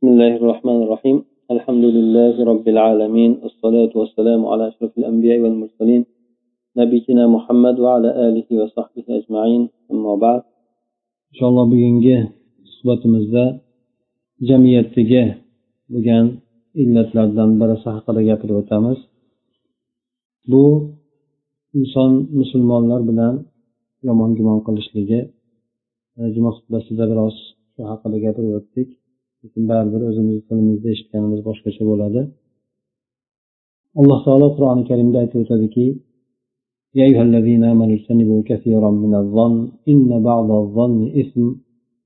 بسم الله الرحمن الرحيم الحمد لله رب العالمين الصلاة والسلام على أشرف الأنبياء والمرسلين نبينا محمد وعلى آله وصحبه أجمعين أما بعد إن شاء الله bugungi suhbatimizda jamiyatdagi bo'lgan illatlardan birisi haqida gapirib o'tamiz bu inson musulmonlar bilan yomon gumon qilishligi juma xutbasida biroz shu haqida gapirib o'tdik lekin baribir o'zimizni tilimizda eshitganimiz boshqacha bo'ladi alloh taolo qur'oni karimda aytib o'tadiki يا أيها الذين آمنوا اجتنبوا كثيرا من الظن إن بعض الظن إثم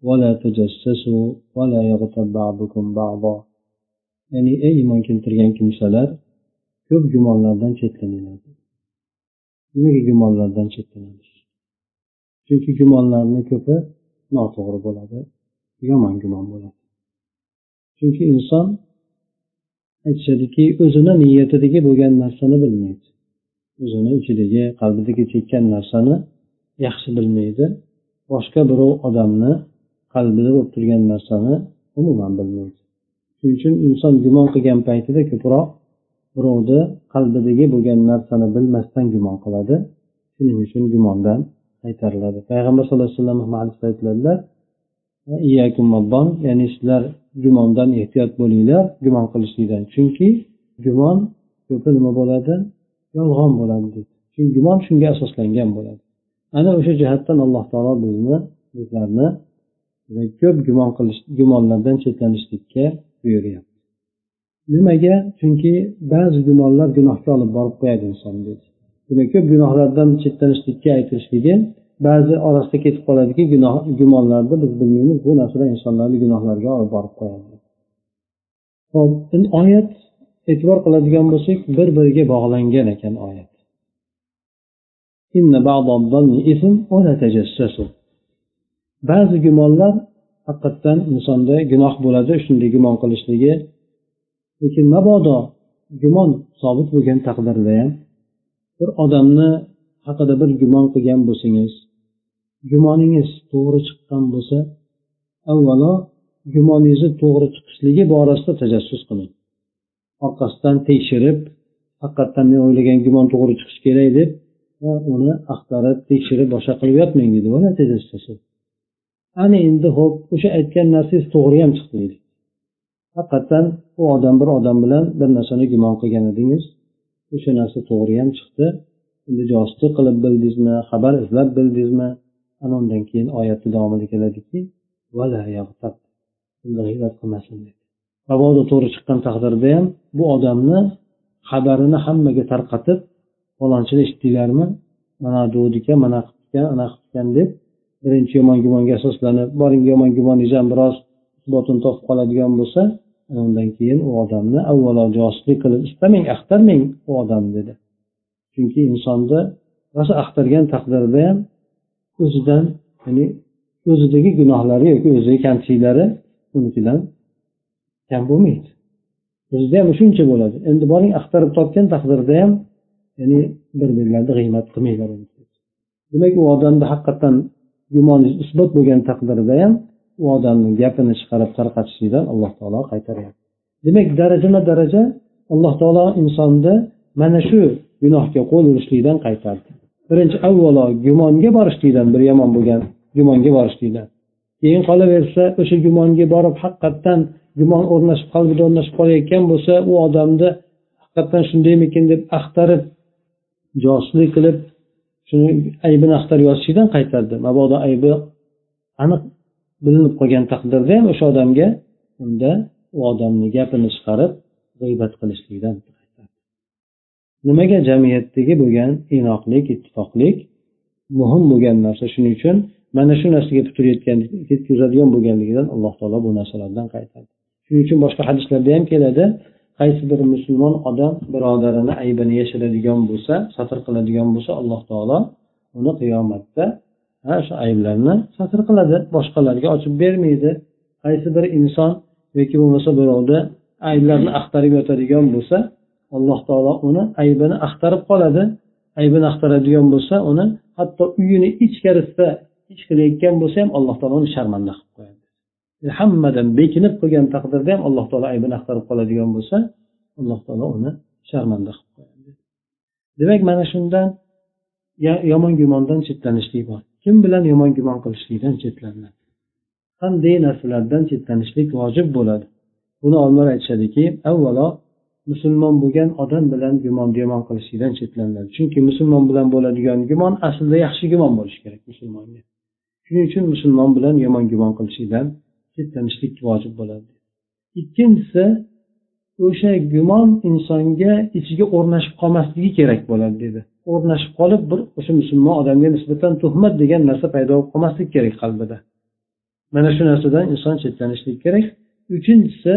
ولا تجسسوا ولا يغتب بعضكم بعضا ya'ni ey iymon keltirgan kimsalar ko'p gumonlardan chetlaninglar nimaga gumonlardan chetlanamiz chunki gumonlarni ko'pi noto'g'ri bo'ladi yomon gumon bo'ladi chunki inson aytishadiki o'zini niyatidagi bo'lgan narsani bilmaydi. O'zini ichidagi qalbidagi chekkan narsani yaxshi bilmaydi. Boshqa birov odamni qalbida bo'lib turgan narsani umuman bilmaydi. Shuning uchun inson gumon qilgan paytida ko'proq birovni qalbidagi bo'lgan narsani bilmasdan gumon qiladi. Shuning uchun gumondan qaytariladi. Payg'ambar sallallohu alayhi vasallam hadisda ya'ni sizlar gumondan ehtiyot bo'linglar gumon qilishlikdan chunki gumon ko'pi nima bo'ladi? Yolg'on bo'ladi chunki gumon shunga asoslangan bo'ladi. Ana o'sha jihatdan alloh taolo bizni bizlarni ko'p gumon qilish gumonlardan chetlanishlikka buyuryapti. Nimaga? Chunki ba'zi gumonlar gunohga olib borib qo'yadi insonni dedi demak ko'p gunohlardan chetlanishlikka aytilishligi ba'zi orasida ketib qoladiki gunoh gumonlarni biz bilmaymiz bu narsalar insonlarni gunohlarga olib borib qo'yadi. Hop oyat e'tibor qiladigan bo'lsak bir biriga bog'langan ekan oyat. Ba'zi gumonlar haqiqatdan insonda gunoh bo'ladi shunday gumon qilishligi. Lekin mabodo gumon sobit bo'lgan taqdirda ham bir odamni haqida bir gumon qilgan bo'lsangiz gumoningiz to'g'ri chiqqan bo'lsa avvalo gumoningizni to'g'ri chiqishligi borasida tajassus qiling. Orqasidan tekshirib haqiqatdan men o'ylagan gumon to'g'ri chiqishi kerak deb uni axtarib tekshirib boshqa qilib yotmang deydi ana endi ho'p o'sha aytgan narsangiz to'g'ri ham chiqdi deydi. Haqiqatdan u odam bir odam bilan bir narsani gumon qilgan edingiz. O'sha narsa to'g'ri ham chiqdi. Endi josuslik qilib bildingizmi xabar izlab bildingizmi? Ana undan keyin oyatni davomida keladiki qilmasin dedi. Mabodo to'g'ri chiqqan taqdirda ham bu odamni xabarini hammaga tarqatib falonchini eshitdinglarmi? Mana degdi ekan mana qilib ana qilgan qilib ekan deb birinchi yomon gumonga asoslanib boring yomon gumoningiz ham biroz isbotini topib qoladigan bo'lsa undan keyin u odamni avvalo josuslik qilib istamang axtarmang u odamni dedi. Chunki insonni rosa axtargan taqdirda ham o'zidan ya'ni o'zidagi gunohlari yoki o'zidagi kamchiliklari unikidan kam bo'lmaydi. O'zida ham shuncha bo'ladi. Endi boring axtarib topgan taqdirda ham ya'ni bir birlarini g'iymat qilmanglar. Demak u odamni haqiqatdan gumoningiz isbot bo'lgan taqdirda ham u odamni gapini chiqarib tarqatishlikdan alloh taolo qaytaryapti. Demak darajama daraja alloh taolo insonni mana shu gunohga qo'l urishlikdan qaytardi. Birinchi avvalo gumonga borishlikdan bir yomon bo'lgan gumonga borishlikdan. Keyin qolaversa o'sha gumonga borib haqiqatdan gumon o'rnashib qalbida o'rnashib qolayotgan bo'lsa u odamni haqiqatdan shundaymikin deb axtarib josuslik qilib shuni aybini axtarib yozishlikdan qaytardi. Mabodo aybi aniq bilinib qolgan taqdirda ham o'sha odamga unda u odamni gapini chiqarib g'iybat qilishlikdan nimaga jamiyatdagi bo'lgan inoqlik ittifoqlik muhim bo'lgan narsa? Shuning uchun mana shu narsaga putur yetkazadigan bo'lganligidan alloh taolo bu narsalardan qaytardi. Shuning uchun boshqa hadislarda ham keladi. Qaysi bir musulmon odam birodarini aybini yashiradigan bo'lsa satr qiladigan bo'lsa alloh taolo uni qiyomatda shu ayblarni satr qiladi. Boshqalarga ochib bermaydi. Qaysi bir inson yoki bo'lmasa birovni ayblarini axtarib yotadigan bo'lsa alloh taolo uni aybini axtarib qoladi. Aybini axtaradigan bo'lsa uni hatto uyini ichkarisida ish qilayotgan bo'lsa ham alloh taolo uni sharmanda qilib qo'yadi. Hammadan bekinib qilgan taqdirda ham alloh taolo aybini axtarib qoladigan bo'lsa alloh taolo uni sharmanda qilib qo'yadi. Demak mana shundan yomon gumondan chetlanishlik bor. Kim bilan yomon gumon qilishlikdan chetlanadi? Qanday narsalardan chetlanishlik vojib bo'ladi? Buni olimlar aytishadiki avvalo musulmon bo'lgan odam bilan gumon gumon qilishlikdan chetlaniladi chunki musulmon bilan bo'ladigan gumon aslida yaxshi gumon bo'lishi kerak musulmonga. Shuning uchun musulmon bilan yomon gumon qilishlikdan chetlanishlik vojib bo'ladi. Ikkinchisi o'sha gumon insonga ichiga o'rnashib qolmasligi kerak bo'ladi dedi. O'rnashib qolib bir o'sha musulmon odamga nisbatan tuhmat degan narsa paydo bo'lib qolmasligi kerak qalbida. Mana shu narsadan inson chetlanishlik kerak. Uchinchisi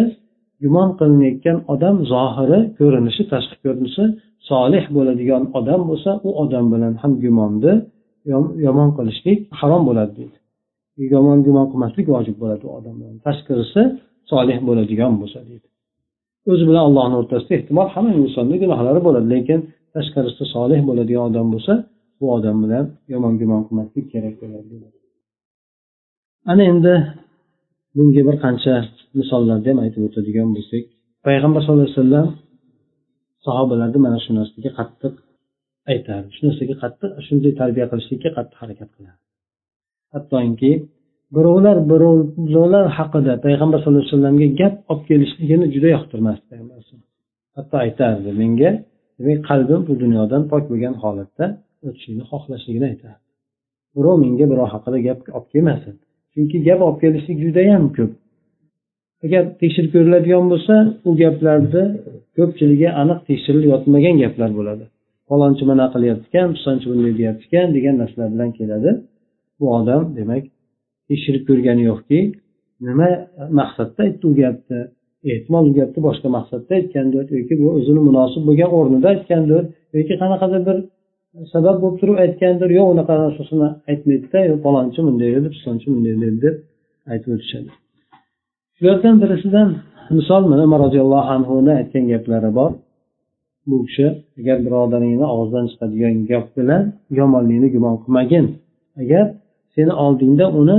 gumon qilinayotgan odam zohiri ko'rinishi tashqi ko'rinishi solih bo'ladigan odam bo'lsa u odam bilan ham gumonni yomon qilishlik harom bo'ladi deydi. Yomon gumon qilmaslik vojib bo'ladi u odam bilan. Tashqarisi solih bo'ladigan bo'lsa deydi. O'zi bilan allohni o'rtasida ehtimol hamma insonni gunohlari bo'ladi lekin tashqarisida solih bo'ladigan odam bo'lsa bu odam bilan yomon gumon qilmaslik kerak bo'ladi. Ana endi bunga bir qancha misollarni ham aytib o'tadigan bo'lsak payg'ambar sallallohu alayhi vasallam sahobalarni mana shu narsaga qattiq aytardi. Shu narsaga qattiq shunday tarbiya qilishlikka qattiq harakat qilardi. Hattoki birovlar birovlar haqida payg'ambar sallallohu alayhi vasallamga gap olib kelishligini juda yoqtirmasdi hatto aytardi menga demak qalbim bu dunyodan pok bo'lgan holatda o'tishlikni xohlashligini aytardi. Birov menga birov haqida gap olib kelmasin. Chunki gap olib kelishlik judayam ko'p. Agar tekshirib ko'riladigan bo'lsa u gaplarni ko'pchiligi aniq tekshirilib yotmagan gaplar bo'ladi. Falonchi mana qilyapti ekan pisonchi bunday deyapti ekan degan narsalar bilan keladi. Bu odam demak tekshirib ko'rgani yo'qki nima maqsadda aytdi u gapni? Ehtimol u gapni boshqa maqsadda aytgandir yoki bu o'zini munosib bo'lgan o'rnida aytgandir yoki qanaqadir bir sabab bo'lib turib aytgandir yo'q unaqa narsasini aytmaydida yo falonchi bunday edi pisonchi bunday dedi deb aytib o'tishadi. Shulardan birisidan misol mana umar roziyallohu anhuni aytgan gaplari bor. Bu kishi agar birodaringni og'zidan chiqadigan gap bilan yomonlikni gumon qilmagin. Agar seni oldingda uni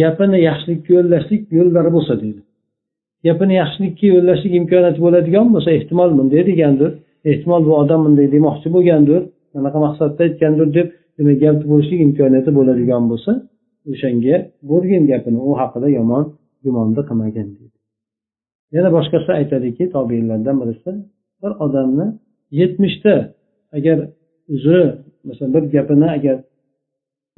gapini yaxshilikka yo'llashlik yo'llari bo'lsa deydi. Gapini yaxshilikka yo'llashlik imkoniyati bo'ladigan bo'lsa ehtimol bunday degandir. Ehtimol bu odam bunday demoqchi bo'lgandir. Anaqa maqsadda aytgandir deb demak gap bo'lishlik imkoniyati bo'ladigan bo'lsa o'shanga bo'lgin gapini u haqida yomon gumonni qilmagin deydi. Yana boshqasi aytadiki tobeinlardan birisi bir odamni yetmishta agar uzri masalan bir gapini agar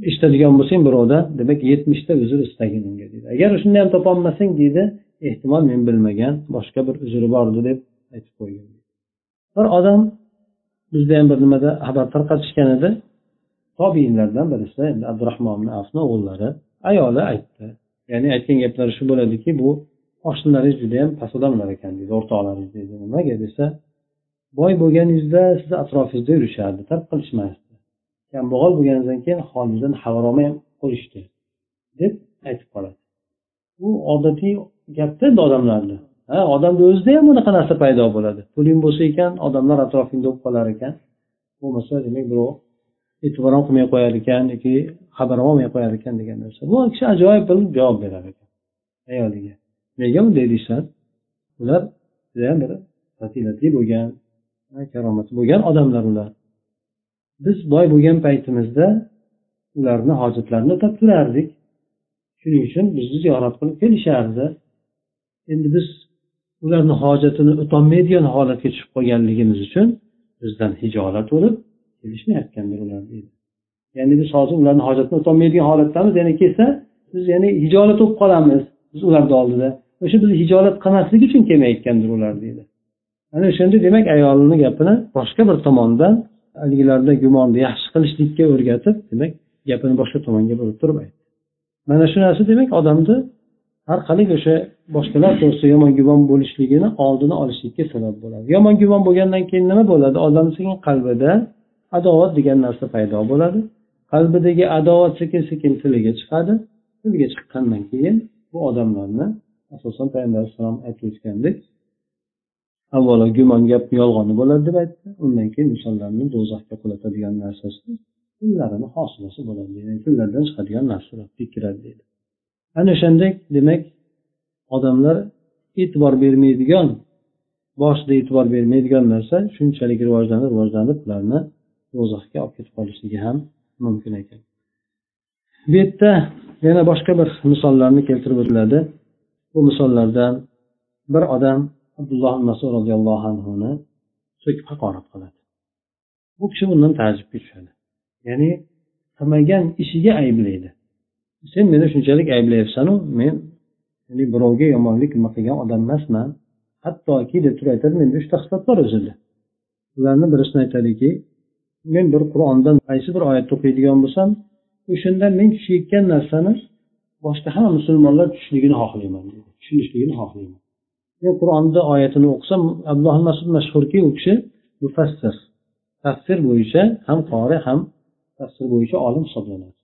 eshitadigan bo'lsang birovdan demak yetmishta uzr istagin unga deydi. Agar shuni ham topolmasang deydi ehtimol men bilmagan boshqa bir uzri bordi deb aytib qo'ygan. Bir odam bizda ham bir nimada xabar tarqatishgan edi. Tobiinlardan birisi endi abdurahmon afni o'g'illari ayoli aytdi. Ya'ni aytgan gaplari shu bo'ladiki bu oshnalaringiz judayam past odamlar ekan deydi o'rtoqlaringiz deydi. Nimaga desa boy bo'lganingizda sizni atrofingizda yurishardi tark qilishmasdi. Kambag'al bo'lganingizdan keyin holingizdan xabar olmay qo'yishdi deb aytib qoladi. Bu odatiy gapda endi odamlarni. Odamni o'zida ham bunaqa narsa paydo bo'ladi. Puling bo'lsa ekan odamlar atrofingda bo'lib qolar ekan. Bo'lmasa demak birov e'tibor ham qilmay qo'yar ekan yoki xabar ham olmay qo'yar ekan degan narsa. Bu kishi ajoyib bir javob berar ekan ayoliga. Nega bunday deyishadi ular judayam bir fazilatli bo'lgan karomati bo'lgan odamlar ular. Biz boy bo'lgan paytimizda ularni hojatlarini o'tab turardik. Shuning uchun bizni ziyorat qilib kelishardi. Endi biz ularni hojatini o'tolmaydigan holatga tushib qolganligimiz uchun bizdan hijolat bo'lib kelishmayotgandir ular deydi. Ya'ni biz hozir ularni hojatini o'tolmaydigan holatdamiz yana kelsa biz ya'ni hijolat bo'lib qolamiz biz ularni oldida. O'sha biz hijolat qilmaslik uchun kelmayotgandir ular deydi. Ana o'shanda demak ayolini gapini boshqa bir tomondan haligilarda gumonni yaxshi qilishlikka o'rgatib demak gapini boshqa tomonga burib turib aytdi. Mana shu narsa demak odamni har qalay o'sha boshqalar to'g'risida yomon gumon bo'lishligini oldini olishlikka sabab bo'ladi. Yomon gumon bo'lgandan keyin nima bo'ladi? Odamni sekin qalbida adovat degan narsa paydo bo'ladi. Qalbidagi adovat sekin sekin tiliga chiqadi. Tiliga chiqqandan keyin bu odamlarni asosan payg'ambar alayhissalom aytib o'tgandek avvalo gumon gap yolg'oni bo'ladi deb aytdi. Undan keyin insonlarni do'zaxga qulatadigan narsasi tillarini hosilasi bo'ladi. Tillardan chiqadigan narsalar kiradi deydi ana o'shandek demak odamlar e'tibor bermaydigan boshida e'tibor bermaydigan narsa shunchalik rivojlanib rivojlanib ularni do'zaxga olib ketib qolishligi ham mumkin ekan. Bu yerda yana boshqa bir misollarni keltirib o'tiladi. Bu misollardan bir odam abdulloh masud roziyallohu anhuni so'kib haqorat qiladi. Bu kishi bundan taajjubga tushadi. Ya'ni qilmagan ishiga ayblaydi. Sen meni shunchalik ayblayapsanu men ya'ni birovga yomonlik nima qilgan odam emasman. Hattoki deb turib aytadi menda uchta xislat bor o'zida ularni birisini aytadiki men bir qur'ondan qaysi bir oyatni o'qiydigan bo'lsam o'shanda men tushayotgan narsani boshqa hamma musulmonlar tushishligini xohlayman tushunishligini xohlayman. Men qur'onni oyatini o'qisam abdulloh masud mashhurki u kishi mufassir. Tafsir bo'yicha ham qori ham tafsir bo'yicha olim hisoblanadi.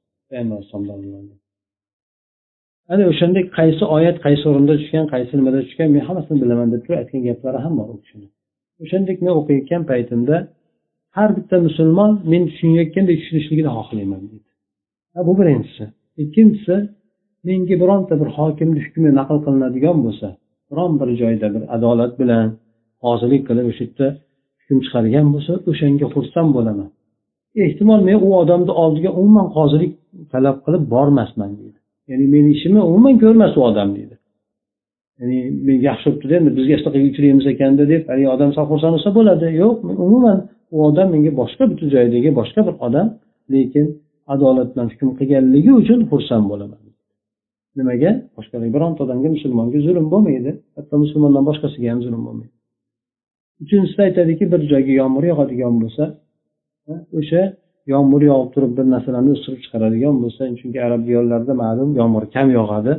Ana o'shandek qaysi oyat qaysi o'rinda tushgan qaysi nimada tushgan men hammasini bilaman deb turib aytgan gaplari ham bor u kishini. O'shandek men o'qiyotgan paytimda har bitta musulmon men tushunayotgandek tushunishligini xohlayman deydi bu birinchisi. Ikkinchisi menga bironta bir hokimni hukmi naql qilinadigan bo'lsa biron bir joyda bir adolat bilan qozilik qilib o'sha yerda hukm chiqargan bo'lsa o'shanga xursand bo'laman. Ehtimol men u odamni oldiga umuman qozilik talab qilib bormasman deydi ya'ni meni ishimni umuman ko'rmas u odam deydi. Ya'ni men yaxshi bo'libdida endi bizga shunaqa uchraymiz ekanda deb haligi odam sal xursand bo'lsa bo'ladi. Yo'q umuman u odam menga boshqa butun joydagi boshqa bir odam lekin adolat bilan hukm qilganligi uchun xursand bo'laman. Nimaga? Boshqa bironta odamga musulmonga zulm bo'lmaydi. Hatto musulmondan boshqasiga ham zulm bo'lmaydi. Uchinchisida aytadiki bir joyga yomg'ir yog'adigan bo'lsa o'sha yomg'ir yog'ib turib bir narsalarni o'stirib chiqaradigan bo'lsa chunki arab diyorlarida ma'lum yomg'ir kam yog'adi.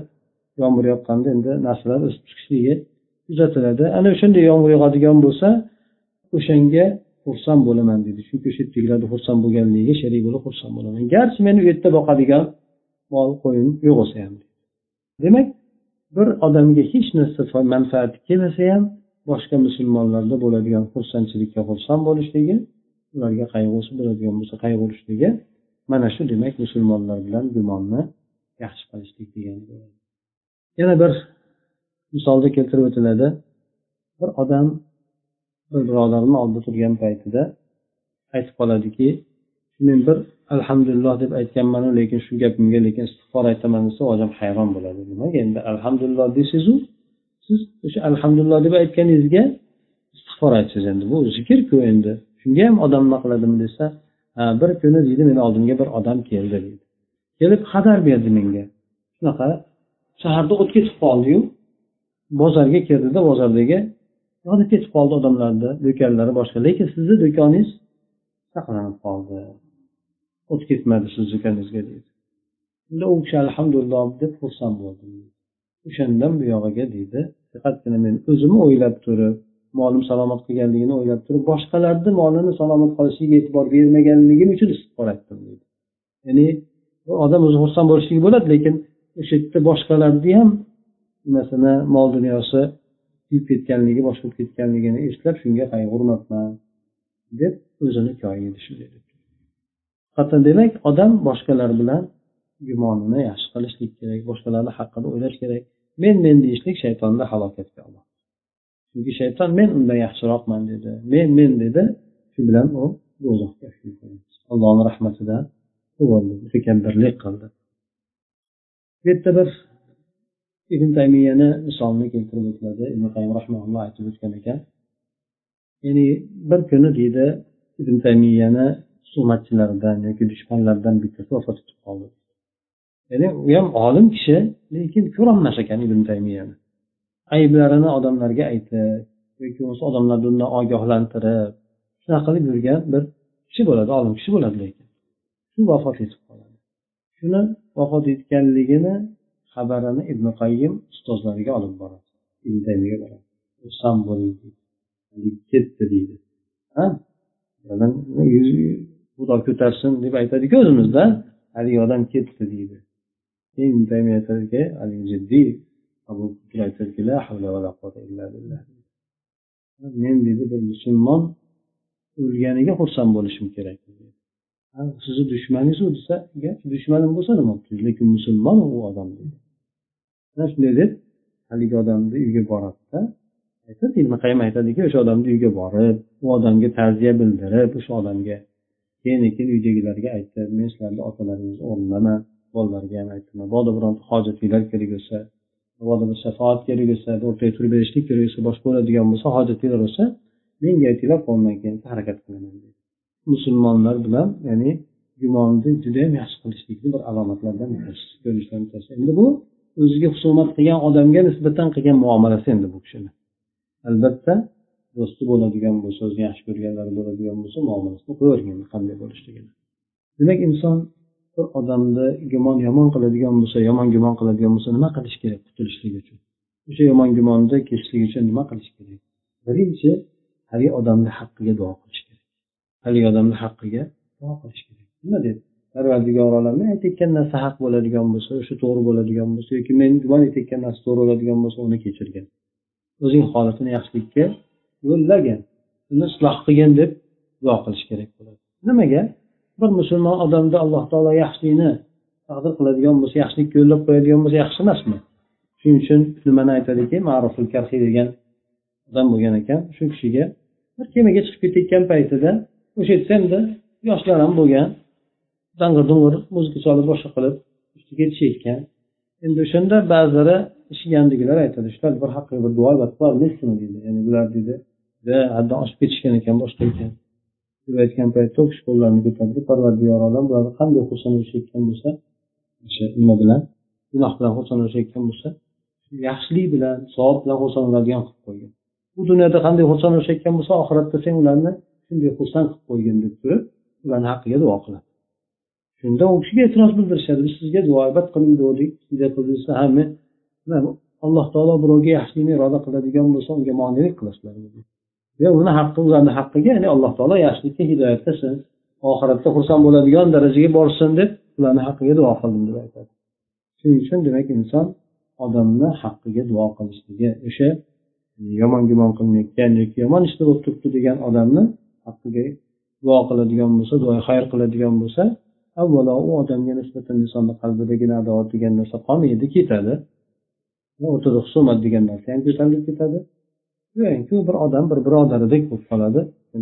Yomg'ir yoqqanda endi narsalar o'sib chiqishligi kuzatiladi ana o'shanday yomg'ir yog'adigan bo'lsa o'shanga xursand bo'laman deydi chunki o'sha yerdagilarni xursand bo'lganligiga sherik bo'lib xursand bo'laman? Garchi meni u yerda boqadigan mol qo'yim yo'q bo'lsa ham demak bir odamga hech narsa manfaati kelmasa ham boshqa musulmonlarda bo'ladigan xursandchilikka xursand bo'lishligi ularga qayg'usi bo'ladigan bo'lsa qayg'urishligi mana shu demak musulmonlar bilan gumonni yaxshi qilishlik degani bo'ladi yana bir misolda keltirib o'tiladi. Bir odam bir birodarni oldida turgan paytida aytib qoladiki men bir alhamdulillah deb aytganmanu lekin shu gapimga lekin istig'for aytaman desa odam hayron bo'ladi. Nimaga endi alhamdulillah deysizu siz o'sha alhamdulillah deb aytganingizga istig'for aytsangiz endi bu zikrku endi? Shunga ham odam nima qiladimi desa bir kuni deydi meni oldimga bir odam keldi deydi. Kelib xabar berdi menga. Shunaqa shaharda o't ketib qoldiyu. Bozorga kirdida bozordagi yonib ketib qoldi odamlarni do'konlari boshqa. Lekin sizni do'koningiz saqlanib qoldi. O't ketmadi sizni do'koningizga deydi. Unda u kishi alhamdulillah deb xursand bo'ldim. O'shandan buyog'iga deydi. Faqatgina men o'zimni o'ylab turib molim salomat qilganligini o'ylab turib boshqalarni molini salomat qolishiga e'tibor bermaganligim uchun istig'for aytdim deydi ya'ni odam o'zi xursand bo'lishligi bo'ladi lekin o'sha yerda boshqalarni ham masalan mol dunyosi kuyib ketganligi boshqa bo'lib ketganligini eslab shunga qayg'urmabman deb o'zini koyiydi shunday hatto demak odam boshqalar bilan gumonini yaxshi qilishlik kerak boshqalarni haqida o'ylash kerak. Men men deyishlik shaytonni halokatga oladi chunki shayton men undan yaxshiroqman dedi. Men men dedi. Shu bilan u do'zaxga allohni rahmatidan mutakabbirlik qildi. Bu yerda bir ibn taymiyani misolini keltirib o'tiladi. Ibn qayim rahmaulloh aytib o'tgan ekan. Ya'ni bir kuni deydi ibn taymiyani husumatchilaridan yoki dushmanlaridan bittasi vafot etib qoldi. Ya'ni u ham olim kishi lekin ko'rolmas ekan ibn taymiyani. Ayblarini odamlarga aytib yoki bo'lmasa odamlarni undan ogohlantirib shunaqa qilib yurgan bir kishi bo'ladi olim kishi bo'ladi lekin. Shu vafot etib qoladi. Shuni vafot etganligini xabarini ibn qayyim ustozlariga olib boradi. Ibn taymiyaga boradi. Xursand bo'ling ketdi deydi xudo ko'tarsin deb aytadiku o'zimizda. Haligi odam ketdi deydi keyin ibn taymiya aytadiki haligi jiddiy abu fikr aytadiki men dedi bir musulmon o'lganiga xursand bo'lishim kerak. Sizni dushmaningiz u desa dushmanim bo'lsa nima bo'libdi lekin musulmon u odam dedi. Deydi shunday deb haligi odamni uyiga boradida ibn qayim aytadiki o'sha odamni uyiga borib u odamga ta'ziya bildirib o'sha odamga keyin keyin uydagilarga aytib men sizlarni otalaringizni o'rnidaman bolalarga ham aytdim mabodo bironta hojatinglar kerak bo'lsa bir shafoat kerak bo'lsa o'rtaga turib berishlik kerak bo'lsa boshqa bo'ladigan bo'lsa hojatinglar bo'lsa menga aytinglar qo'limdan kelsa harakat qilaman musulmonlar bilan ya'ni gumonni judayam yaxshi qilishlikni bir alomatlaridan bittasi endi bu o'ziga husumat qilgan odamga nisbatan qilgan muomalasi endi bu kishini. Albatta do'sti bo'ladigan bo'lsa o'zini yaxshi ko'rganlari bo'ladigan bo'lsa muomalasini qo'yavergan qanday bo'lishligini demak inson bir odamni gumon yomon qiladigan bo'lsa yomon gumon qiladigan bo'lsa nima qilish kerak qutulishlik uchun? O'sha yomon gumonni kechishlik uchun nima qilish kerak? Birinchi haligi odamni haqqiga duo qilish kerak. Haligi odamni haqqiga duo qilish kerak. Nima deb? Parvardigor olam men aytayotgan narsa haq bo'ladigan bo'lsa o'sha to'g'ri bo'ladigan bo'lsa yoki men gumon etayotgan narsa to'g'ri bo'ladigan bo'lsa uni kechirgin. O'zing holatini yaxshilikka yo'llagin uni isloh qilgin deb duo qilish kerak bo'ladi. Nimaga? Bir musulmon odamda alloh taolo yaxshilikni taqdir qiladigan bo'lsa yaxshilikka yo'llab qo'yadigan bo'lsa yaxshi emasmi? Shuning uchun nimani aytadiki? Ma'ruful karhiy degan odam bo'lgan ekan. Shu kishiga bir kemaga chiqib ketayotgan paytida o'sha yerda endi yoshlar ham bo'lgan dang'ir dung'ir muzika solib boshqa qilib ketishayotgan endi o'shanda ba'zilari eshitgandagilar aytadi shular bir haqqiga bir duo qilarmizmi deydi. Ya'ni bular deydi haddan oshib ketishgan ekan boshqa ekan. Deb aytgan paytda u kishi qo'llarini ko'tardi. Parvardigor olam bularni qanday xursand bo'lishayotgan bo'lsa o'sha nima bilan gunoh bilan xursand bo'lishayotgan bo'lsa yaxshilik bilan savob bilan xursand bo'ladigan qilib qo'ygan. Bu dunyoda qanday xursand bo'lishayotgan bo'lsa oxiratda sen ularni shunday xursand qilib qo'ygin deb turib ularni haqqiga duo qiladi. Shunda u kishiga e'tiroz bildirishadi. Biz sizga duoibat qiling degandik shunday qildingizsa ha men alloh taolo birovga yaxshilikni iroda qiladigan bo'lsa unga monelik qilasizlar. Va uni haqqi ularni haqqiga ya'ni alloh taolo yaxshilikka hidoyat qilsin. Oxiratda xursand bo'ladigan darajaga borsin deb ularni haqqiga duo qildim deb aytadi. Shuning uchun demak inson odamni haqqiga duo qilishligi o'sha yomon gumon qilinayotgan yoki yomon ishlar bo'lib turibdi degan odamni haqqiga duo qiladigan bo'lsa duo xayr qiladigan bo'lsa avvalo u odamga nisbatan insonni qalbidagi adovat degan narsa qolmaydi ketadi. O'rtada husumat degan narsa ham ko'tarilib ketadi. Go'yoki bir odam bir birodaridek bo'lib qoladi.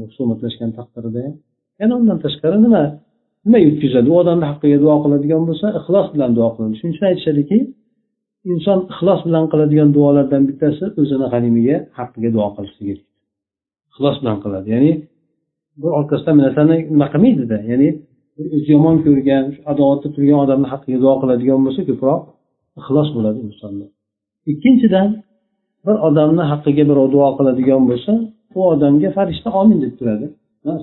Husumatlashgan taqdirida ham. Yana undan tashqari nima? Nima yutkazadi? U odamni haqqiga duo qiladigan bo'lsa ixlos bilan duo qiladi. Shuning uchun aytishadiki inson ixlos bilan qiladigan duolardan bittasi o'zini g'animiga haqqiga duo qilishligi ixlos bilan qiladi. Ya'ni bu orqasidan bir narsani nima qilmaydida ya'ni o'zi yomon ko'rgan adovatda turgan odamni haqqiga duo qiladigan bo'lsa ko'proq ixlos bo'ladi insonda. Ikkinchidan bir odamni haqqiga birov duo qiladigan bo'lsa u odamga farishta omin deb turadi.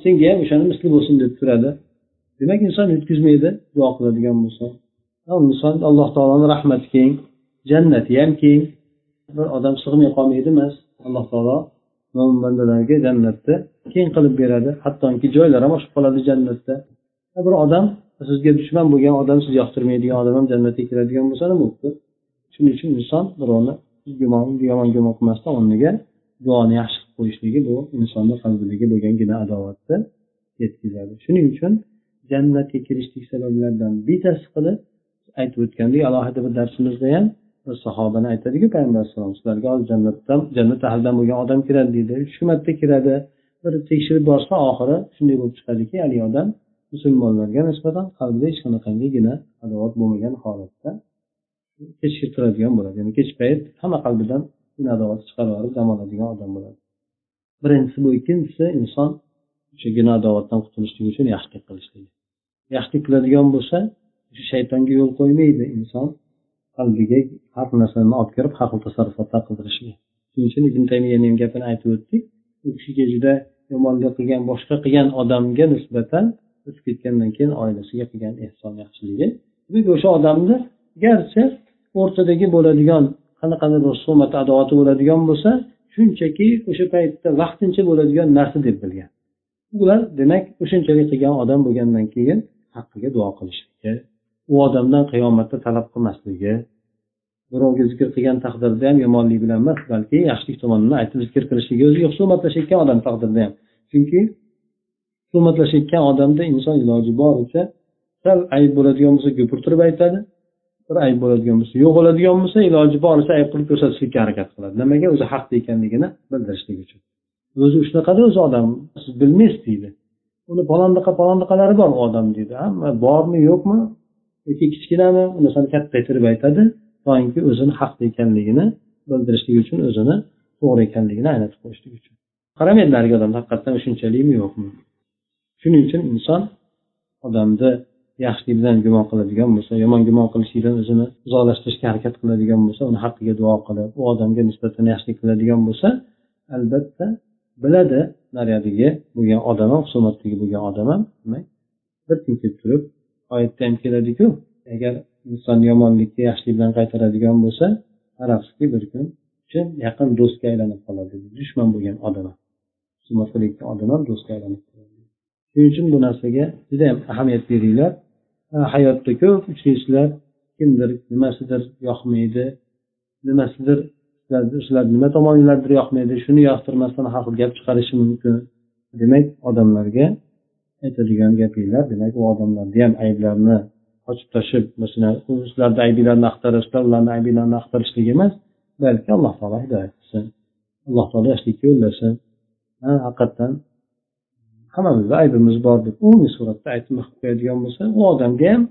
Senga ham o'shani misli bo'lsin deb turadi. Demak inson yutkazmaydi duo qiladigan bo'lsa. Inson alloh taoloni rahmati keng jannati ham keng. Bir odam sig'may qolmaydi emas. Alloh taolo mo'min bandalarga jannatni keng qilib beradi. Hattoki joylar ham oshib qoladi jannatda. Bir odam sizga dushman bo'lgan odam sizni yoqtirmaydigan odam ham jannatga kiradigan bo'lsa nima bo'libdi shuning uchun inson birovni gumon yomon gumon qilmasdan o'rniga duoni yaxshi qilib qo'yishligi bu insonni qalbidagi bo'lgangina adovatni yetkazadi. Shuning uchun jannatga kirishlik sabablaridan bittasi qilib aytib o'tgandek alohida bir darsimizda ham bir sahobani aytadiku payg'ambar alayhisalom sizlarga hozir jannatdan jannat ahlidan bo'lgan odam kiradi deydi. Uch marta kiradi bir tekshirib borsa oxiri shunday bo'lib chiqadiki haligi odam musulmonlarga nisbatan qalbida hech qanaqangigina adovat bo'lmagan holatda kechiktiradigan bo'ladi. Ya'ni kech payt hamma qalbidan adovatni chiqarib yuborib dam oladigan odam bo'ladi. Birinchisi bu ikkinchisi inson o'sha gina adovatdan qutulishlik uchun yaxshilik qilishligi. Yaxshilik qiladigan bo'lsa shaytonga yo'l qo'ymaydi inson qalbiga har narsani olib kirib har xil tasarrufotlar qildirishiga shuning uchun ibn taymiyani gapini aytib o'tdik. U kishiga juda yomonlik qilgan boshqa qilgan odamga nisbatan o'tib ketgandan keyin oilasiga qilgan ehson yaxshiligi. O'sha odamni garchi o'rtadagi bo'ladigan qanaqadir husumat adovati bo'ladigan bo'lsa shunchaki o'sha paytda vaqtincha bo'ladigan narsa deb bilgan. Ular demak o'shunchalik qilgan odam bo'lgandan keyin haqqiga duo qilishligi u odamdan qiyomatda talab qilmasligi birovga zikr qilgan taqdirda ham yomonlik bilan emas balki yaxshilik tomonini aytib zikr qilishligi o'ziga husumatlashayotgan odam taqdirida ham. Chunki husumatlashayotgan odamda inson iloji boricha sal ayb bo'ladigan bo'lsa gupurtirib aytadi bir ayb bo'ladigan bo'lsa yo'q bo'ladigan bo'lsa iloji boricha ayb qilib ko'rsatishlikka harakat qiladi. Nimaga? O'zi haqda ekanligini bildirishlik uchun. O'zi shunaqada o'zi odam siz bilmaysiz deydi. Uni palondaqa palondaqalari bor u odam deydi. Hamma bormi yo'qmi? Yoki kichkinami? Unisini kattaytirib aytadi. Toinki o'zini haqda ekanligini bildirishlik uchun o'zini to'g'ri ekanligini anglatib qo'yishlik uchun. Qaramaydi narigi odam haqiqatdan shunchalikmi yo'qmi? Shuning uchun inson odamni yaxshilik bilan gumon qiladigan bo'lsa yomon gumon qilishlikdan o'zini uzoqlashtirishga harakat qiladigan bo'lsa uni haqqiga duo qilib u odamga nisbatan yaxshilik qiladigan bo'lsa albatta biladi naryadagi bo'lgan odam ham husumatdagi bo'lgan odam ham demak bir tinkib turib oyatda ham keladiku agar inson yomonlikka yaxshilik bilan qaytaradigan bo'lsa qarabsizki bir kun chin yaqin do'stga aylanib qoladi dushman bo'lgan odam husumat qilayotgan odam ham do'stga aylanib qoladi. Shuning uchun bu narsaga judayam ahamiyat beringlar. Hayotda ko'p uchraysizlar kimdir nimasidir yoqmaydi nimasidir sizlar nima tomoninglardir yoqmaydi shuni yoqtirmasdan har xil gap chiqarishi mumkin. Demak odamlarga aytadigan gapinglar demak u odamlarni ham ayblarini ochib tashib masalan sizlarni aybinglarni axtarishlar ularni aybinglarini axtarishlik emas balki alloh taolo hidoyat qilsin. Alloh taolo yaxshilikka yo'llasin. Haqiqatdan hammamizda aybimiz bor deb umumiy suratda aytmoq qilib qo'yadigan bo'lsa u odamga ham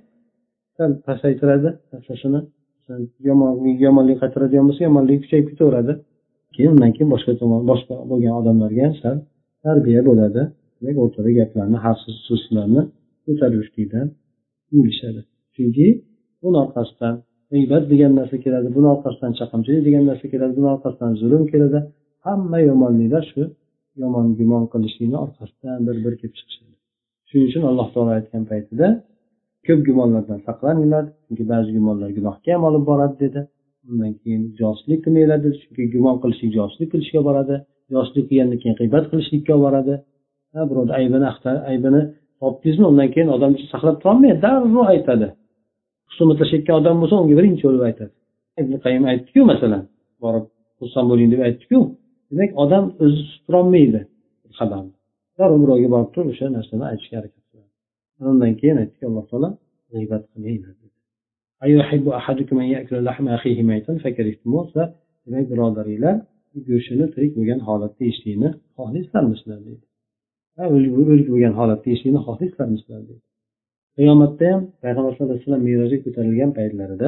sal pasaytiradi narsasini yomonlik yomonlik qaytaradigan bo'lsa yomonlik kuchayib ketaveradi. Keyin undan keyin boshqa tomon boshqa bo'lgan odamlarga ham sal tarbiya bo'ladi. Demak o'rtada gaplarni xavfsiz so'zlarni ko'tarishlikdan yurishlikdan chunki buni orqasidan g'iybat degan narsa keladi buni orqasidan chaqimchilik degan narsa keladi buni orqasidan zulm keladi. Hamma yomonliklar shu yomon gumon qilishlikni orqasidan bir bir kelib chiqishadi. Shuning uchun alloh taolo aytgan paytida ko'p gumonlardan saqlaninglar chunki ba'zi gumonlar gunohga ham olib boradi dedi. Undan keyin josuslik qilmanglar dedi chunki gumon qilishlik josuslik qilishga boradi. Josuslik qilgandan keyin g'iybat qilishlikka olib boradi birovni aybini aybini topdingizmi undan keyin odam saqlab turolmaydi darrov aytadi. Husumatlashayotgan odam bo'lsa unga birinchi bo'lib aytadi. Ibn qayim aytdiku masalan borib xursand bo'ling deb aytdiku. Demak odam o'zi tutib xabarni darrov birovga borib turib o'sha narsani aytishga harakat qiladi. Undan keyin aytdiki alloh taolo g'iybat qilmanglar demak birodaringlar go'shtini tirik bo'lgan holatda yeyishlikni xohlaysizlarmisizlar deydi o'lik bo'lgan holatda yeyishlikni xohlaysizlarmisizlar deydi qiyomatda ham payg'ambar sallallohu alayhi vasallam merojga ko'tarilgan paytlarida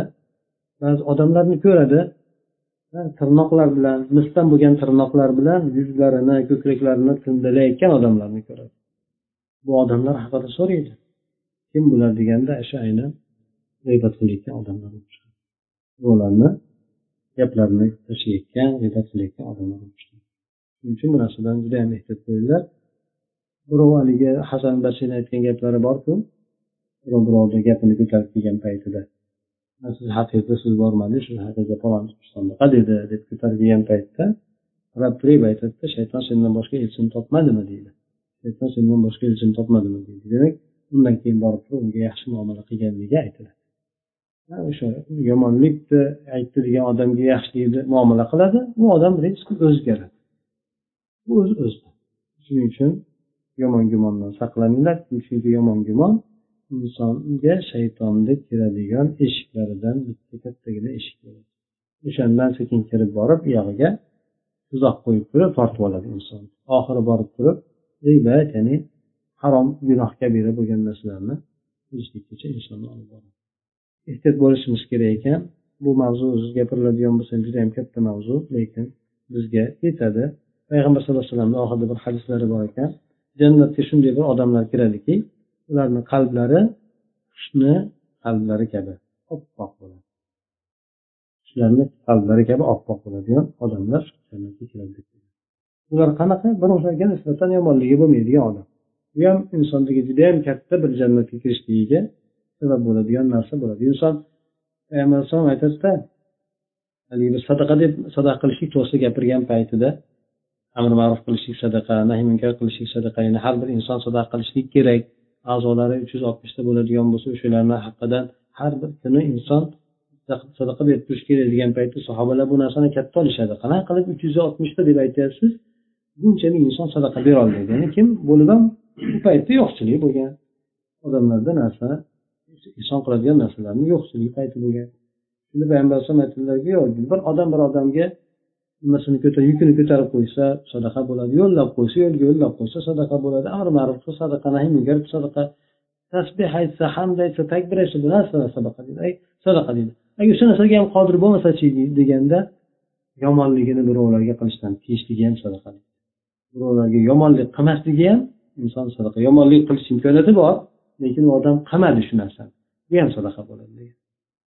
ba'zi odamlarni ko'radi tirnoqlar bilan misdan bo'lgan tirnoqlar bilan yuzlarini ko'kraklarini tindalayotgan odamlarni ko'radi. Bu odamlar haqida so'raydi. Kim bular deganda o'sha aynan g'iybat qilayotgan odamlar ularni gaplarini tashlayotgan g'iybat qilayotgan odamlar shuning uchun bu narsadan juda yam ehtiyot bo'linglar. Birov haligi hasan basini aytgan gaplari borku birov birovni gapini ko'tarib kelgan paytida siz haqingizda siz bormadi shu haqingizda falon bunaqa dedi deb ko'targan paytda qarab turib aytadida shayton sendan boshqa elchini topmadimi? deydi. Shayton sendan boshqa elchini topmadimi? deydi. Demak undan keyin borib turib unga yaxshi muomala qilganligi aytiladi. O'sha yomonlikni aytdi degan odamga yaxshilikni muomala qiladi. U odam rizqi o'zgaradi. Bu o'z o'zidan shuning uchun yomon gumondan saqlaninglar chunki yomon gumon insonga shaytonni kiradigan eshiklaridan bitta kattagina eshik o'shandan sekin kirib borib uyog'iga tuzoq qo'yib turib tortib oladi inson. Oxiri borib turib g'iybat ya'ni harom gunoh kabira bo'lgan narsalarni qilishlikkacha insonni olib boradi. Ehtiyot bo'lishimiz kerak ekan. Bu mavzu gapiriladigan bo'lsa juda yam katta mavzu lekin bizga yetadi. Payg'ambar sallallohu alayhi vasallamni oxirida bir hadislari bor ekan. Jannatga shunday bir odamlar kiradiki ularni qalblari qushni qalblari kabi oppoq bo'ladi. Qushlarni qalblari kabi oppoq bo'ladigan odamlar jannatga kiradi ular qanaqa? Bir o'shaga nisbatan yomonligi bo'lmaydigan odam. Bu ham insondagi judayam katta bir jannatga kirishligiga sabab bo'ladigan narsa bo'ladi. Inson payg'ambar alayhisalom aytadida haligi bir sadaqa deb sadaqa qilishlik to'g'risida gapirgan paytida amr ma'ruf qilishlik sadaqa nahiy munkar qilishlik sadaqa ya'ni har bir inson sadaqa qilishlik kerak. A'zolari uch yuz oltmishta bo'ladigan bo'lsa o'shalarni haqqidan har bir kuni inson sadaqa berib turish kerak degan paytda sahobalar bu narsani katta olishadi. Qanaqa qilib uch yuz oltmishta deb aytyapsiz? Bunchalik inson sadaqa berolmaydi ya'ni kim bo'lib ham bu paytda yo'qchilik bo'lgan. Odamlarda narsa ehson qiladigan narsalarni yo'qchilik payti bo'lgan. Shunda payg'ambar alayhisalom aytdilarki yo'q bir odam bir odamga nimasini yukini ko'tarib qo'ysa sadaqa bo'ladi yo'llab qo'ysa yo'lga yo'llab qo'ysa sadaqa bo'ladi amri ma'ruf qilsa sadaqa nahiy munkar sadaqa tasbeh aytsa hamd aytsa takbir aytsa bu narsa sadaqa deydi sadaqa deydi. Agar o'sha narsaga ham qodir bo'lmasachi deganda yomonligini birovlarga qilishdan tiyishligi ham sadaqa birovlarga yomonlik qilmasligi ham inson sadaqa yomonlik qilish imkoniyati bor lekin u odam qilmadi shu narsani bu ham sadaqa bo'ladi degan.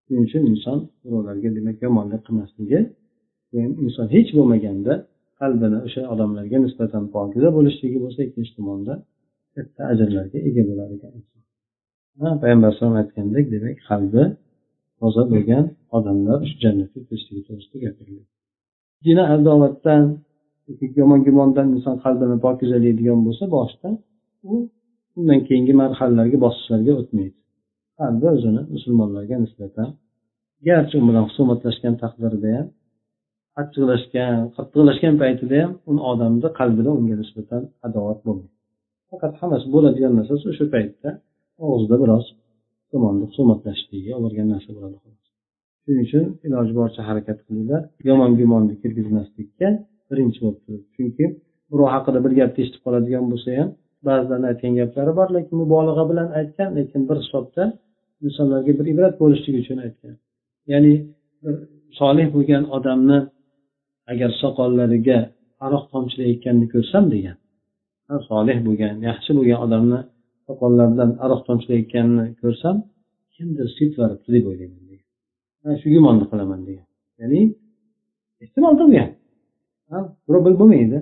Shuning uchun inson birovlarga demak yomonlik qilmasligi inson hech bo'lmaganda qalbini o'sha odamlarga nisbatan pokiza bo'lishligi bo'lsa ikkinchi tomonda katta ajrlarga ega bo'lar ekan. Payg'ambar alayhisalom aytgandek demak qalbi toza bo'lgan odamlar shu jannatga kirishligi to'g'risida gapirilgan zina adovatdan yomon gumondan inson qalbini pokizalaydigan bo'lsa boshida u undan keyingi marhalalarga bosqichlarga o'tmaydi. Qalbi o'zini musulmonlarga nisbatan garchi u bilan husumatlashgan taqdirda ham achchiqlashgan qattiqlashgan paytida ham uni odamni qalbida unga nisbatan adovat bo'lmaydi. Faqat hammasi bo'ladigan narsasi o'sha paytda og'zida biroz yomonlik husumatlashishligi olib narsa bo'ladi shuning uchun iloji boricha harakat qilinglar. Yomon gumonni kirgizmaslikka birinchi bo'lib turib. Chunki birov haqida bir gapni eshitib qoladigan bo'lsa ham ba'zilarni aytgan gaplari bor lekin mubolag'a bilan aytgan lekin bir hisobda insonlarga bir ibrat bo'lishligi uchun aytgan. Ya'ni solih bo'lgan odamni agar soqollariga aroq tomchilayotganini ko'rsam degan solih bo'lgan yaxshi bo'lgan odamni soqollaridan aroq tomchilayotganini ko'rsam kimdir sepvaribdi deb o'ylayman degan. Shu gumonni qilaman degan. Ya'ni ehtimol bu birov bilib bo'lmaydi.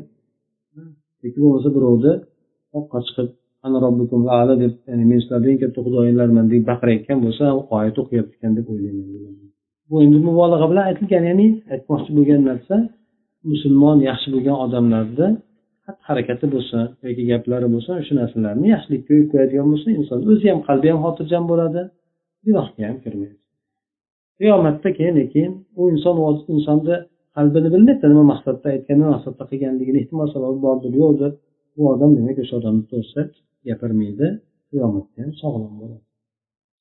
Yoki bo'lmasa birovni oqqa chiqib ana robbikum ala deb ya'ni men sizlardan eng katta xudoyinglarman deb baqirayotgan bo'lsa oyat o'qiyotgan deb o'ylayman bu endi mubolag'a bilan aytilgan ya'ni aytmoqchi bo'lgan narsa musulmon yaxshi bo'lgan odamlarni xatti harakati bo'lsin yoki gaplari bo'lsin shu narsalarni yaxshilikka yo'yib qo'yadigan bo'lsa inson o'zi ham qalbi ham xotirjam bo'ladi gunohga ham kirmaydi. Qiyomatda keyin keyin u inson insonni qalbini bilmaydi nima maqsadda aytgan nima maqsadda qilganligini ehtimol sababi bordir yo'qdir. Bu odam demak o'sha odamni to'g'risida gapirmaydi qiyomatda ham sog'lom bo'ladi.